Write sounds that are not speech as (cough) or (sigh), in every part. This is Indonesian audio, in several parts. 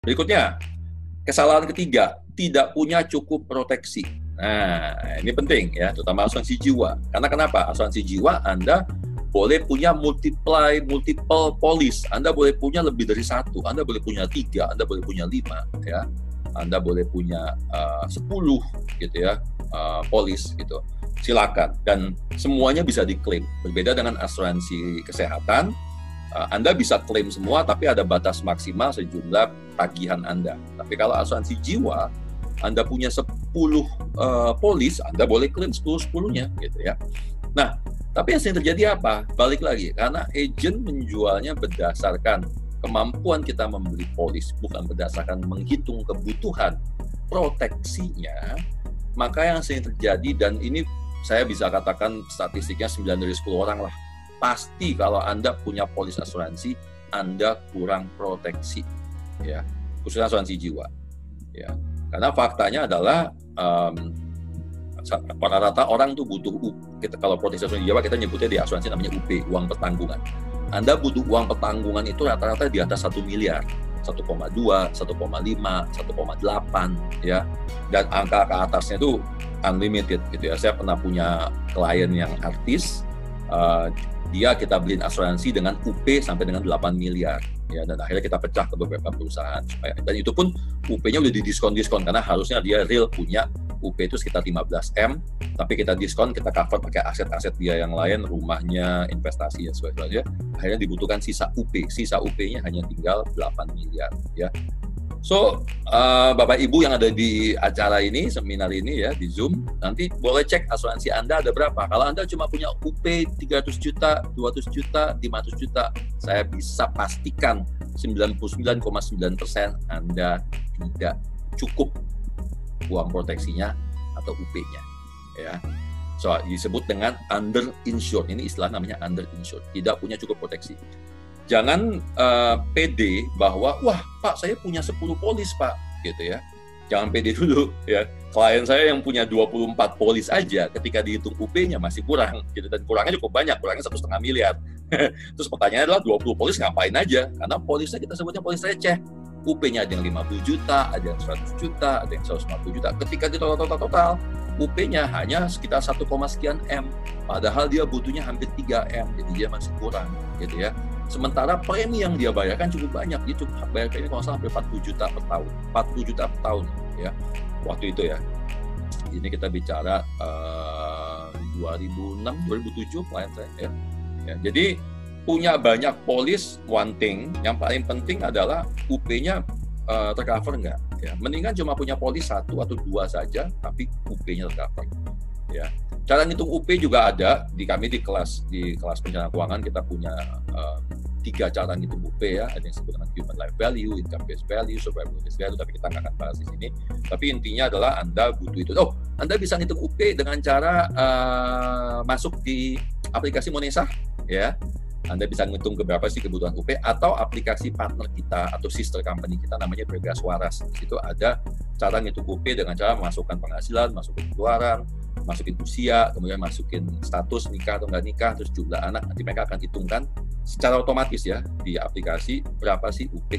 Berikutnya, kesalahan ketiga, tidak punya cukup proteksi. Nah, ini penting ya, terutama asuransi jiwa. Karena kenapa? Asuransi jiwa Anda boleh punya multiply, multiple polis. Anda boleh punya lebih dari satu. Anda boleh punya tiga. Anda boleh punya lima. Ya, Anda boleh punya uh, sepuluh gitu ya uh, polis gitu. Silakan dan semuanya bisa diklaim. Berbeda dengan asuransi kesehatan, Anda bisa klaim semua, tapi ada batas maksimal sejumlah tagihan Anda. Tapi kalau asuransi jiwa, Anda punya 10 uh, polis, Anda boleh klaim 10-10-nya gitu ya. Nah, tapi yang sering terjadi apa? Balik lagi, karena agent menjualnya berdasarkan kemampuan kita membeli polis, bukan berdasarkan menghitung kebutuhan proteksinya, maka yang sering terjadi dan ini saya bisa katakan statistiknya 9 dari 10 orang lah. Pasti kalau Anda punya polis asuransi, Anda kurang proteksi. ya Khususnya asuransi jiwa. ya Karena faktanya adalah um, rata-rata orang tuh butuh kita kalau proteksi asuransi jiwa kita nyebutnya di asuransi namanya UP, uang pertanggungan. Anda butuh uang pertanggungan itu rata-rata di atas satu miliar. 1,2, 1,5, 1,8 ya. Dan angka ke atasnya itu unlimited gitu ya. Saya pernah punya klien yang artis uh, dia kita beliin asuransi dengan UP sampai dengan 8 miliar ya. Dan akhirnya kita pecah ke beberapa perusahaan supaya dan itu pun UP-nya udah didiskon-diskon karena harusnya dia real punya UP itu sekitar 15 M tapi kita diskon kita cover pakai aset-aset dia yang lain rumahnya investasi ya sebagainya. Akhirnya dibutuhkan sisa UP sisa UP-nya hanya tinggal 8 miliar ya. So, uh, Bapak Ibu yang ada di acara ini, seminar ini ya, di Zoom, nanti boleh cek asuransi Anda ada berapa. Kalau Anda cuma punya UP 300 juta, 200 juta, 500 juta, saya bisa pastikan 99,9% Anda tidak cukup uang proteksinya atau UP-nya. Ya. So, disebut dengan under insured. Ini istilah namanya under insured. Tidak punya cukup proteksi jangan uh, pede bahwa wah Pak saya punya 10 polis Pak gitu ya. Jangan pede dulu ya. Klien saya yang punya 24 polis aja ketika dihitung UP-nya masih kurang gitu dan kurangnya cukup banyak, kurangnya satu setengah miliar. (laughs) Terus pertanyaannya adalah 20 polis ngapain aja? Karena polisnya kita sebutnya polis receh. UP-nya ada yang 50 juta, ada yang 100 juta, ada yang 150 juta. Ketika di total-total, UP-nya hanya sekitar 1, sekian M. Padahal dia butuhnya hampir 3 M, jadi dia masih kurang gitu ya. Sementara premi yang dia bayarkan cukup banyak, dia cukup bayar premi kalau salah hampir 40 juta per tahun, 40 juta per tahun ya waktu itu ya. Ini kita bicara uh, 2006, 2007 klien saya ya. ya. Jadi punya banyak polis one thing, yang paling penting adalah UP-nya uh, tercover nggak? Ya, mendingan cuma punya polis satu atau dua saja, tapi UP-nya tercover. Ya, cara ngitung UP juga ada di kami di kelas di kelas perencanaan keuangan kita punya uh, tiga cara ngitung UP ya, ada yang disebut dengan human life value, income based value, survival based value, tapi kita nggak akan bahas di sini. Tapi intinya adalah Anda butuh itu. Oh, Anda bisa ngitung UP dengan cara uh, masuk di aplikasi Monesa, ya. Anda bisa ngitung berapa sih kebutuhan UP atau aplikasi partner kita atau sister company kita namanya Bergas Waras. Di situ ada cara ngitung UP dengan cara memasukkan penghasilan, masukin keluaran, masukin usia, kemudian masukin status nikah atau nggak nikah, terus jumlah anak, nanti mereka akan hitungkan secara otomatis ya di aplikasi berapa sih UP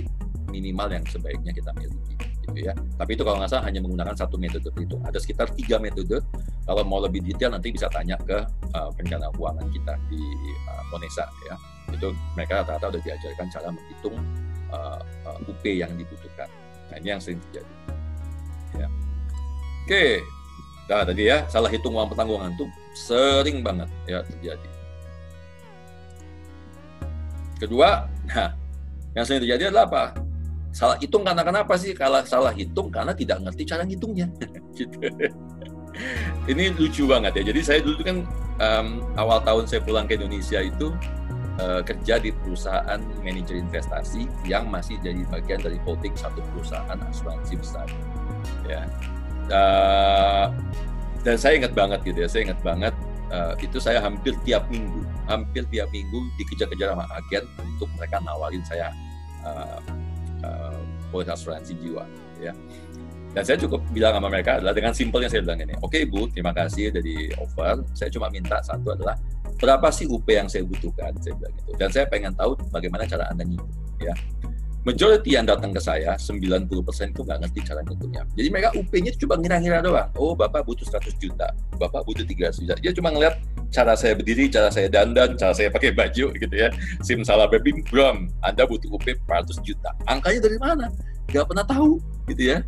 minimal yang sebaiknya kita miliki gitu ya. Tapi itu kalau nggak salah hanya menggunakan satu metode itu. Ada sekitar tiga metode. Kalau mau lebih detail nanti bisa tanya ke uh, perencana keuangan kita di uh, Monesa ya. Itu mereka rata-rata udah diajarkan cara menghitung uh, uh, UP yang dibutuhkan. Nah ini yang sering terjadi. Ya. Oke, Nah, tadi ya, salah hitung uang pertanggungan itu sering banget ya terjadi. Kedua, nah, yang sering terjadi adalah apa? Salah hitung karena kenapa sih? Kalau salah hitung karena tidak ngerti cara ngitungnya. (laughs) gitu. Ini lucu banget ya. Jadi saya dulu kan um, awal tahun saya pulang ke Indonesia itu uh, kerja di perusahaan manajer investasi yang masih jadi bagian dari holding satu perusahaan asuransi besar. Ya, uh, dan saya ingat banget gitu ya saya ingat banget uh, itu saya hampir tiap minggu hampir tiap minggu dikejar-kejar sama agen untuk mereka nawarin saya uh, uh, polis asuransi jiwa ya dan saya cukup bilang sama mereka adalah dengan simpelnya saya bilang ini, oke okay, Bu, terima kasih dari offer. Saya cuma minta satu adalah berapa sih UP yang saya butuhkan, saya bilang gitu. Dan saya pengen tahu bagaimana cara Anda ngitung, ya. Majority yang datang ke saya, 90% itu nggak ngerti cara ngitungnya. Jadi mereka UP-nya cuma ngira-ngira doang. Oh, Bapak butuh 100 juta, Bapak butuh 300 juta. Dia cuma ngeliat cara saya berdiri, cara saya dandan, cara saya pakai baju gitu ya. Sim salah baby, brom, Anda butuh UP 400 juta. Angkanya dari mana? Nggak pernah tahu gitu ya.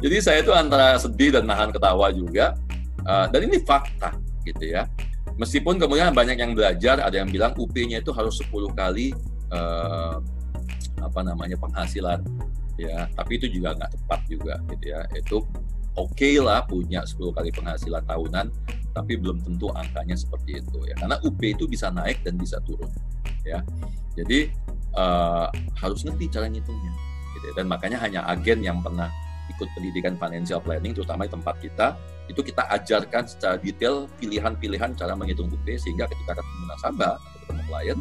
Jadi saya itu antara sedih dan nahan ketawa juga. Uh, dan ini fakta gitu ya. Meskipun kemudian banyak yang belajar, ada yang bilang UP-nya itu harus 10 kali uh, apa namanya penghasilan ya. Tapi itu juga nggak tepat juga gitu ya. Itu oke okay lah punya 10 kali penghasilan tahunan tapi belum tentu angkanya seperti itu ya. Karena UP itu bisa naik dan bisa turun ya. Jadi uh, harus ngerti cara ngitungnya gitu ya. dan makanya hanya agen yang pernah ikut pendidikan financial planning terutama di tempat kita itu kita ajarkan secara detail pilihan-pilihan cara menghitung UP sehingga ketika ketemu nasabah atau ketemu klien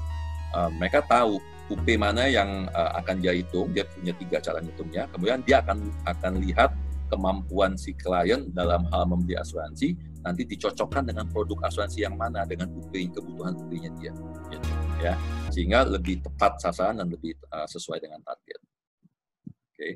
uh, mereka tahu UP mana yang uh, akan dia hitung, dia punya tiga cara hitungnya. Kemudian dia akan akan lihat kemampuan si klien dalam hal membeli asuransi, nanti dicocokkan dengan produk asuransi yang mana dengan UP kebutuhan UP-nya dia, gitu, ya, sehingga lebih tepat sasaran dan lebih uh, sesuai dengan target. Oke. Okay.